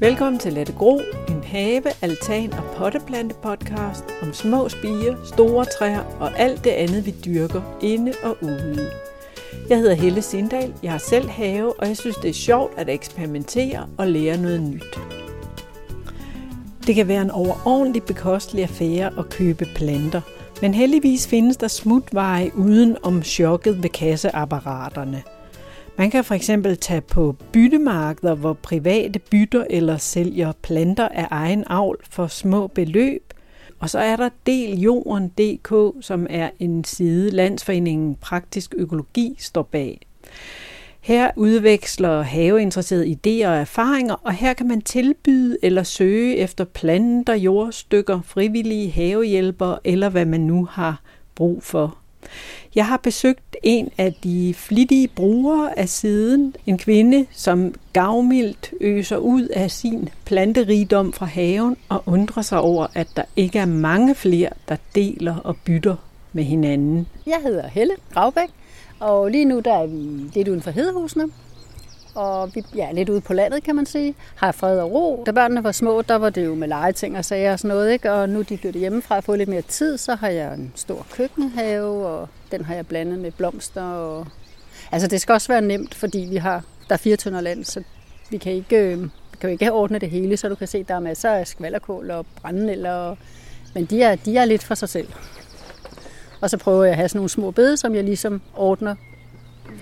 Velkommen til Lette Gro, en have, altan og potteplante podcast om små spiger, store træer og alt det andet, vi dyrker inde og ude. Jeg hedder Helle Sindal, jeg har selv have, og jeg synes, det er sjovt at eksperimentere og lære noget nyt. Det kan være en overordentlig bekostelig affære at købe planter, men heldigvis findes der smutveje uden om chokket ved kasseapparaterne – man kan for eksempel tage på byttemarkeder, hvor private bytter eller sælger planter af egen avl for små beløb. Og så er der deljorden.dk, som er en side, Landsforeningen Praktisk Økologi står bag. Her udveksler haveinteresserede idéer og erfaringer, og her kan man tilbyde eller søge efter planter, jordstykker, frivillige havehjælpere eller hvad man nu har brug for. Jeg har besøgt en af de flittige brugere af siden, en kvinde, som gavmildt øser ud af sin planterigdom fra haven og undrer sig over, at der ikke er mange flere, der deler og bytter med hinanden. Jeg hedder Helle Graubæk, og lige nu der er vi lidt uden for Hedehusene, og vi er ja, lidt ude på landet, kan man sige. Har fred og ro. Da børnene var små, der var det jo med legeting og sager og sådan noget, ikke? og nu de flyttet hjemmefra og fået lidt mere tid, så har jeg en stor køkkenhave, og den har jeg blandet med blomster. Og... Altså det skal også være nemt, fordi vi har, der er fire tønder land, så vi kan ikke, øh, kan jo ikke ordne det hele, så du kan se, der er masser af skvallerkål og brændenælder, og... men de er, de er lidt for sig selv. Og så prøver jeg at have sådan nogle små bede, som jeg ligesom ordner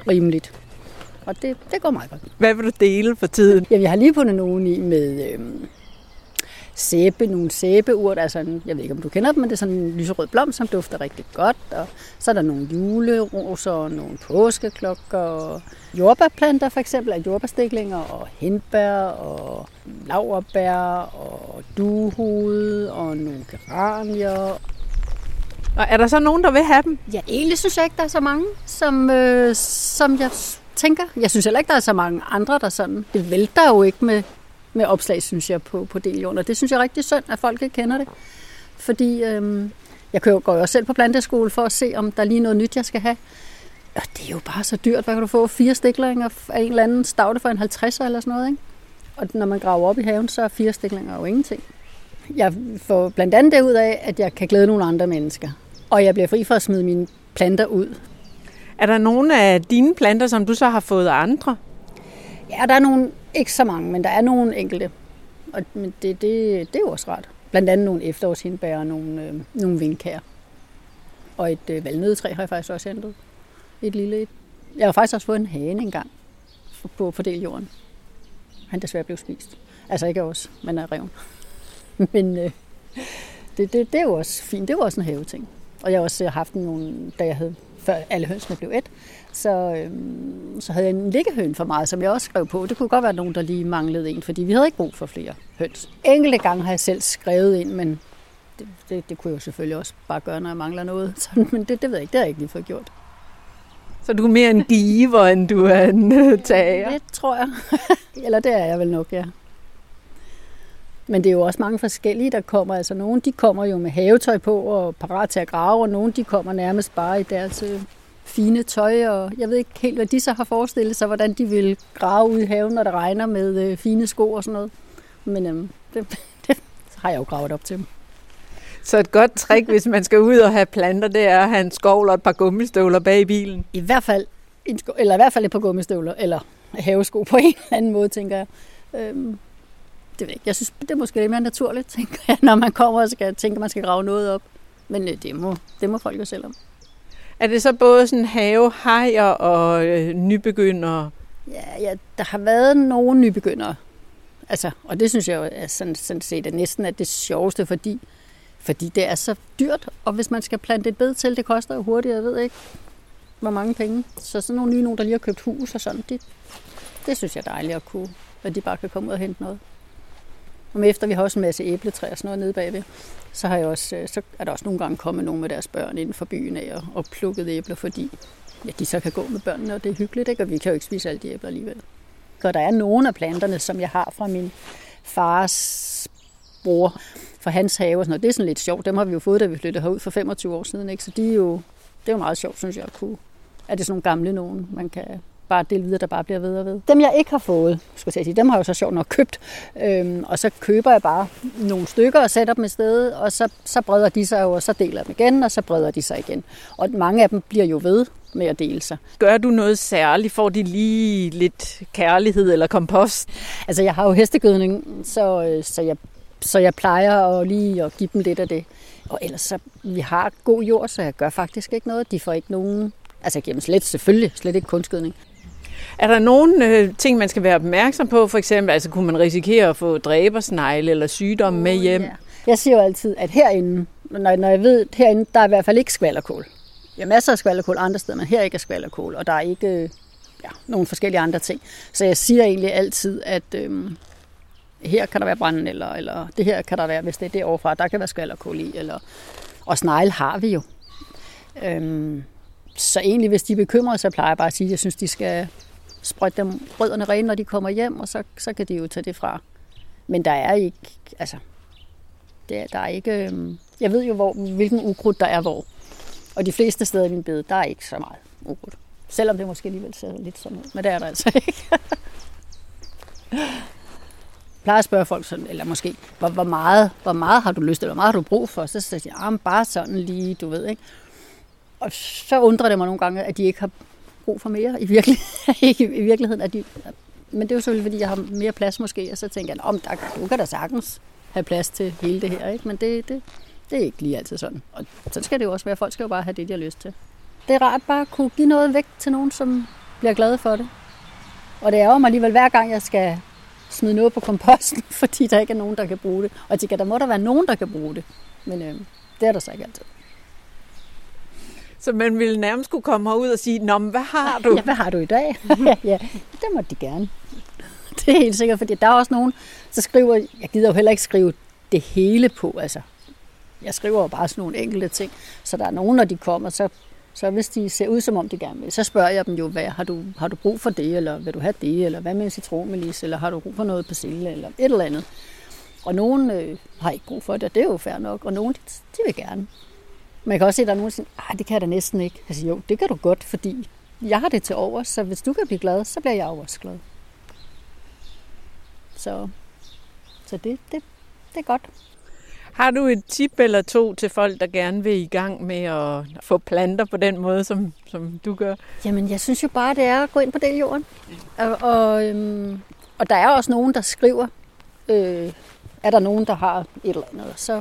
rimeligt. Og det, det går meget godt. Hvad vil du dele for tiden? Ja, jeg har lige fundet nogen i med øhm, sæbe, nogle sæbeurt, altså en, jeg ved ikke om du kender dem, men det er sådan en lyserød blom, som dufter rigtig godt, og så er der nogle juleroser, og nogle påskeklokker, og jordbærplanter for eksempel, af jordbærstiklinger, og hindbær, og laverbær, og duehoved, og nogle geranier. Og er der så nogen, der vil have dem? Ja, egentlig synes jeg ikke, der er så mange, som, øh, som jeg tænker. Jeg synes heller ikke, der er så mange andre, der sådan... Det vælter jo ikke med, med opslag, synes jeg, på, på Delion. Og det synes jeg er rigtig synd, at folk ikke kender det. Fordi øhm, jeg kører, går jo selv på planteskole for at se, om der er lige noget nyt, jeg skal have. Og det er jo bare så dyrt. Hvad kan du få? Fire stiklinger af en eller anden stavte for en 50 eller sådan noget, ikke? Og når man graver op i haven, så er fire stiklinger jo ingenting. Jeg får blandt andet ud af, at jeg kan glæde nogle andre mennesker. Og jeg bliver fri for at smide mine planter ud. Er der nogle af dine planter, som du så har fået af andre? Ja, der er nogle, ikke så mange, men der er nogle enkelte. Og men det, det, det er jo også rart. Blandt andet nogle efterårshindbær og nogle, øh, nogle vindkær. Og et øh, valnødetræ har jeg faktisk også hentet. Et lille et. Jeg har faktisk også fået en hane engang på fordeljorden. Han desværre blev spist. Altså ikke af os, men af reven. men øh, det, det, det er jo også fint. Det var også en haveting. Og jeg har også haft nogle, da jeg havde før alle hønsene blev et, så, øhm, så havde jeg en liggehøn for meget, som jeg også skrev på. Det kunne godt være nogen, der lige manglede en, fordi vi havde ikke brug for flere høns. Enkelte gange har jeg selv skrevet ind, men det, det, det kunne jeg jo selvfølgelig også bare gøre, når jeg mangler noget. Så, men det, det ved jeg ikke, det har jeg ikke lige fået gjort. Så du er mere en giver, end du er en øh, tager? Det tror jeg. Eller det er jeg vel nok, ja. Men det er jo også mange forskellige, der kommer. Altså nogle de kommer jo med havetøj på og parat til at grave, og nogle de kommer nærmest bare i deres øh, fine tøj. Og jeg ved ikke helt, hvad de så har forestillet sig, hvordan de vil grave ud i haven, når det regner med øh, fine sko og sådan noget. Men øh, det, det har jeg jo gravet op til dem. Så et godt trick, hvis man skal ud og have planter, det er at have en skovl og et par gummistøvler bag i bilen. I hvert fald, en sko, eller i hvert fald et par gummistøvler, eller havesko på en eller anden måde, tænker jeg. Øhm, det ved jeg, jeg synes, det er måske lidt mere naturligt, tænker jeg, når man kommer og skal tænke, at man skal grave noget op. Men øh, det må, det må folk jo selv om. Er det så både sådan have, hajer og øh, nybegyndere? Ja, ja, der har været nogle nybegyndere. Altså, og det synes jeg jo er sådan, sådan set er næsten er det sjoveste, fordi, fordi det er så dyrt, og hvis man skal plante et bed til, det koster jo hurtigt, jeg ved ikke, hvor mange penge. Så sådan nogle nye, nogen, der lige har købt hus og sådan, det, det synes jeg er dejligt at kunne, at de bare kan komme ud og hente noget. Om efter vi har også en masse æbletræer og sådan noget nede bagved, så, har jeg også, øh, så er der også nogle gange kommet nogle med deres børn inden for byen af og, og plukket æbler, fordi ja, de så kan gå med børnene, og det er hyggeligt, ikke? og vi kan jo ikke spise alle de æbler alligevel. Så der er nogle af planterne, som jeg har fra min fars bror, fra hans have og sådan noget. Det er sådan lidt sjovt. Dem har vi jo fået, da vi flyttede herud for 25 år siden. Ikke? Så de er jo, det er jo meget sjovt, synes jeg, at kunne. Er det sådan nogle gamle nogen, man kan bare dele videre, der bare bliver ved og ved. Dem, jeg ikke har fået, skulle jeg sige, dem har jeg jo så sjovt nok købt. Øhm, og så køber jeg bare nogle stykker og sætter dem i sted, og så, så breder de sig jo, og så deler jeg dem igen, og så breder de sig igen. Og mange af dem bliver jo ved med at dele sig. Gør du noget særligt? Får de lige lidt kærlighed eller kompost? Altså, jeg har jo hestegødning, så, øh, så, jeg, så jeg plejer at lige at give dem lidt af det. Og ellers så, vi har god jord, så jeg gør faktisk ikke noget. De får ikke nogen, altså jeg giver dem slet, selvfølgelig, slet ikke kunstgødning. Er der nogle øh, ting, man skal være opmærksom på? For eksempel, altså kunne man risikere at få dræbersnegle eller sygdomme med hjem? Ja. Jeg siger jo altid, at herinde, når, når jeg ved, herinde, der er i hvert fald ikke skvallerkål. Vi har masser af skvallerkål andre steder, men her ikke er skvallerkål, og der er ikke ja, nogle forskellige andre ting. Så jeg siger egentlig altid, at øhm, her kan der være brænde, eller, eller det her kan der være, hvis det er det overfra, der kan være skvallerkål i, eller, og snegle har vi jo. Øhm, så egentlig, hvis de er bekymrede, så plejer jeg bare at sige, at jeg synes, de skal sprøjte dem rødderne rene, når de kommer hjem, og så, så kan de jo tage det fra. Men der er ikke, altså, det er, der er ikke, øhm, jeg ved jo, hvor, hvilken ukrudt der er hvor. Og de fleste steder i min bed, der er ikke så meget ukrudt. Selvom det måske alligevel ser lidt sådan ud. Men det er der altså ikke. Jeg plejer at spørge folk sådan, eller måske, hvor, hvor, meget, hvor meget har du lyst til, hvor meget har du brug for? Så siger jeg, ah, bare sådan lige, du ved, ikke? Og så undrer det mig nogle gange, at de ikke har brug for mere i, virkelig, i virkeligheden. Er de, men det er jo selvfølgelig, fordi jeg har mere plads måske, og så tænker jeg, om der, du kan da sagtens have plads til hele det her, ikke? Men det, det, det er ikke lige altid sådan. Og så skal det jo også være. Folk skal jo bare have det, de har lyst til. Det er rart bare at kunne give noget væk til nogen, som bliver glade for det. Og det er jo mig alligevel hver gang, jeg skal smide noget på komposten, fordi der ikke er nogen, der kan bruge det. Og jeg tænker, der må der være nogen, der kan bruge det. Men øh, det er der så ikke altid. Så man ville nærmest kunne komme herud og sige, Nå, men hvad har du? Ja, hvad har du i dag? ja, det må de gerne. Det er helt sikkert, fordi der er også nogen, så skriver, jeg gider jo heller ikke skrive det hele på, altså jeg skriver jo bare sådan nogle enkelte ting. Så der er nogen, når de kommer, så, så hvis de ser ud, som om de gerne vil, så spørger jeg dem jo, hvad, har, du, har du brug for det, eller vil du have det, eller hvad med en citronmelis, eller har du brug for noget persille, eller et eller andet. Og nogen øh, har ikke brug for det, og det er jo fair nok, og nogen, de, de vil gerne. Man kan også se, at der er nogen, der siger, ah, det kan jeg da næsten ikke. Siger, jo, det kan du godt, fordi jeg har det til over, så hvis du kan blive glad, så bliver jeg også glad. Så, så det, det, det er godt. Har du et tip eller to til folk, der gerne vil i gang med at få planter på den måde, som, som du gør? Jamen, jeg synes jo bare, det er at gå ind på del jorden. Og, og, øhm, og der er også nogen, der skriver, øh, er der nogen, der har et eller andet, så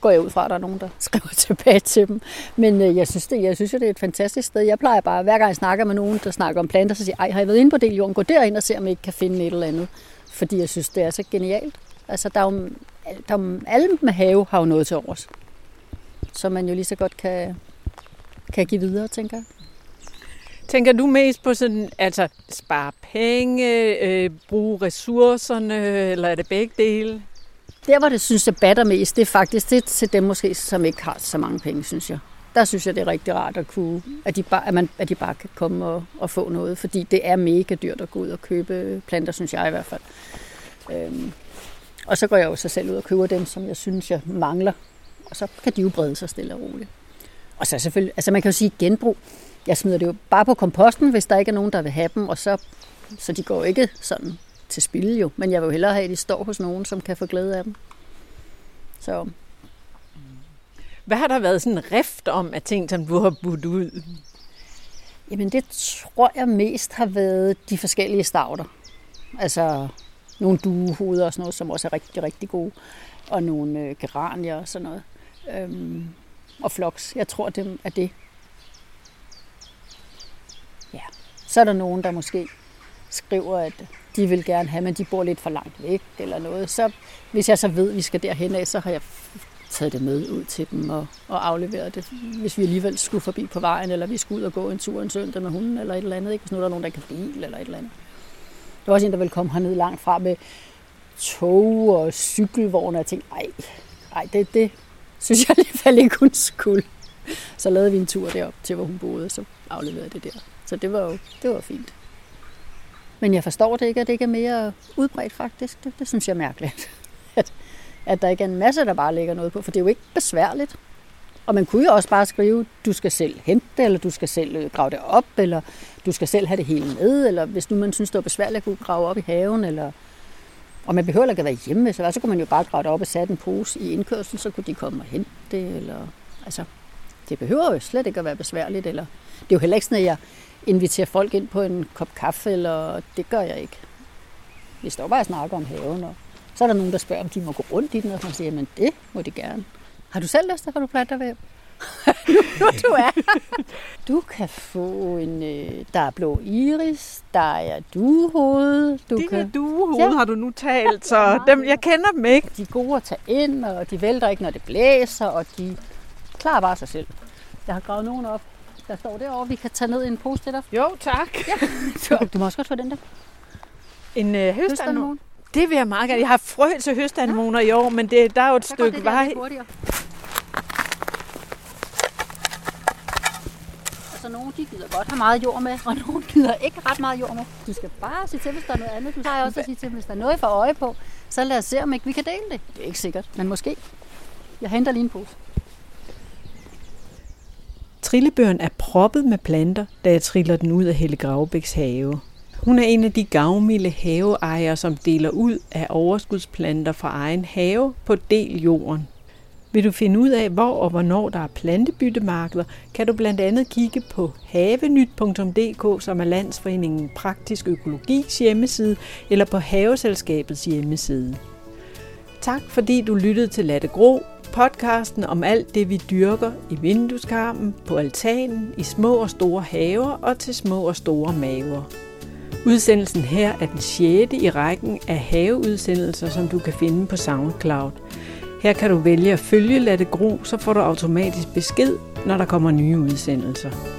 går jeg ud fra, at der er nogen, der skriver tilbage til dem. Men øh, jeg, synes det, jeg synes jo, det er et fantastisk sted. Jeg plejer bare, hver gang jeg snakker med nogen, der snakker om planter, så siger jeg, har jeg været inde på del jorden? Gå derind og se, om jeg ikke kan finde et eller andet. Fordi jeg synes, det er så genialt. Altså, der er jo der, alle med have har jo noget til overs. Så man jo lige så godt kan, kan give videre, tænker jeg. Tænker du mest på sådan, altså spare penge, øh, bruge ressourcerne, eller er det begge dele? Der, hvor det synes, det batter mest, det er faktisk det til dem måske, som ikke har så mange penge, synes jeg. Der synes jeg, det er rigtig rart at, kunne, at, de, bare, at, man, at de bare kan komme og, og få noget, fordi det er mega dyrt at gå ud og købe planter, synes jeg i hvert fald. Øhm, og så går jeg jo så selv ud og køber dem, som jeg synes, jeg mangler. Og så kan de jo brede sig stille og roligt. Og så selvfølgelig, altså man kan jo sige genbrug. Jeg smider det jo bare på komposten, hvis der ikke er nogen, der vil have dem, og så, så de går ikke sådan til spil jo. Men jeg vil jo hellere have, at de står hos nogen, som kan få glæde af dem. Så. Hvad har der været sådan en rift om af ting, som du har budt ud? Jamen det tror jeg mest har været de forskellige stavter. Altså nogle duehoveder og sådan noget, som også er rigtig, rigtig gode. Og nogle øh, geranier og sådan noget. Øhm, og floks. Jeg tror, det er det. Ja. Så er der nogen, der måske skriver, at de vil gerne have, men de bor lidt for langt væk eller noget. Så hvis jeg så ved, at vi skal derhen af, så har jeg taget det med ud til dem og, og afleveret det. Hvis vi alligevel skulle forbi på vejen, eller vi skulle ud og gå en tur en søndag med hunden, eller et eller andet. Ikke? Hvis nu der er nogen, der kan bil, eller et eller andet. Der var også en, der ville komme herned langt fra med tog og cykelvogne, og jeg tænkte, ej, ej det, det synes jeg alligevel ikke, hun skulle. Så lavede vi en tur derop til, hvor hun boede, og så afleverede jeg det der. Så det var jo det var fint. Men jeg forstår det ikke, at det ikke er mere udbredt faktisk. Det, det synes jeg er mærkeligt. At, at der ikke er en masse, der bare lægger noget på, for det er jo ikke besværligt. Og man kunne jo også bare skrive, du skal selv hente det, eller du skal selv øh, grave det op, eller du skal selv have det hele med, eller hvis nu man synes, det var besværligt at kunne grave op i haven, eller og man behøver ikke at være hjemme, så, så kunne man jo bare grave det op og sætte en pose i indkørslen, så kunne de komme og hente det, eller altså, det behøver jo slet ikke at være besværligt, eller det er jo heller ikke sådan, at jeg inviterer folk ind på en kop kaffe, eller det gør jeg ikke. Vi står bare og snakker om haven, og så er der nogen, der spørger, om de må gå rundt i den, og man siger, men det må de gerne. Har du selv lyst til, at du planter ved? nu, nu du er. Du kan få en, øh, der er blå iris, der er duehoved. Du Dine kan, duehoved ja. har du nu talt, så dem, jeg kender dem ikke. de er gode at tage ind, og de vælter ikke, når det blæser, og de klarer bare sig selv. Jeg har gravet nogen op. Der står derovre, vi kan tage ned i en pose til dig. Jo, tak. Du, du må også godt få den der. En øh, høstanemon. Høstanemon. Det vil jeg meget gerne. Jeg har frø til høstanemoner i år, men det, der er jo et Så stykke det vej. Altså, nogle de gider godt have meget jord med, og nogle gider ikke ret meget jord med. Du skal bare sige til, hvis der er noget andet. Du plejer også at sige til, hvis der er noget for øje på, så lad os se, om ikke vi kan dele det. Det er ikke sikkert, men måske. Jeg henter lige en pose. Trillebøren er proppet med planter, da jeg triller den ud af Helle Gravbæks have. Hun er en af de gavmilde haveejere, som deler ud af overskudsplanter fra egen have på del jorden. Vil du finde ud af, hvor og hvornår der er plantebyttemarkeder, kan du blandt andet kigge på havenyt.dk, som er Landsforeningen Praktisk Økologis hjemmeside, eller på Haveselskabets hjemmeside. Tak fordi du lyttede til Latte Gro, podcasten om alt det, vi dyrker i vindueskarmen, på altanen, i små og store haver og til små og store maver. Udsendelsen her er den sjette i rækken af haveudsendelser, som du kan finde på SoundCloud. Her kan du vælge at følge Latte Gro, så får du automatisk besked, når der kommer nye udsendelser.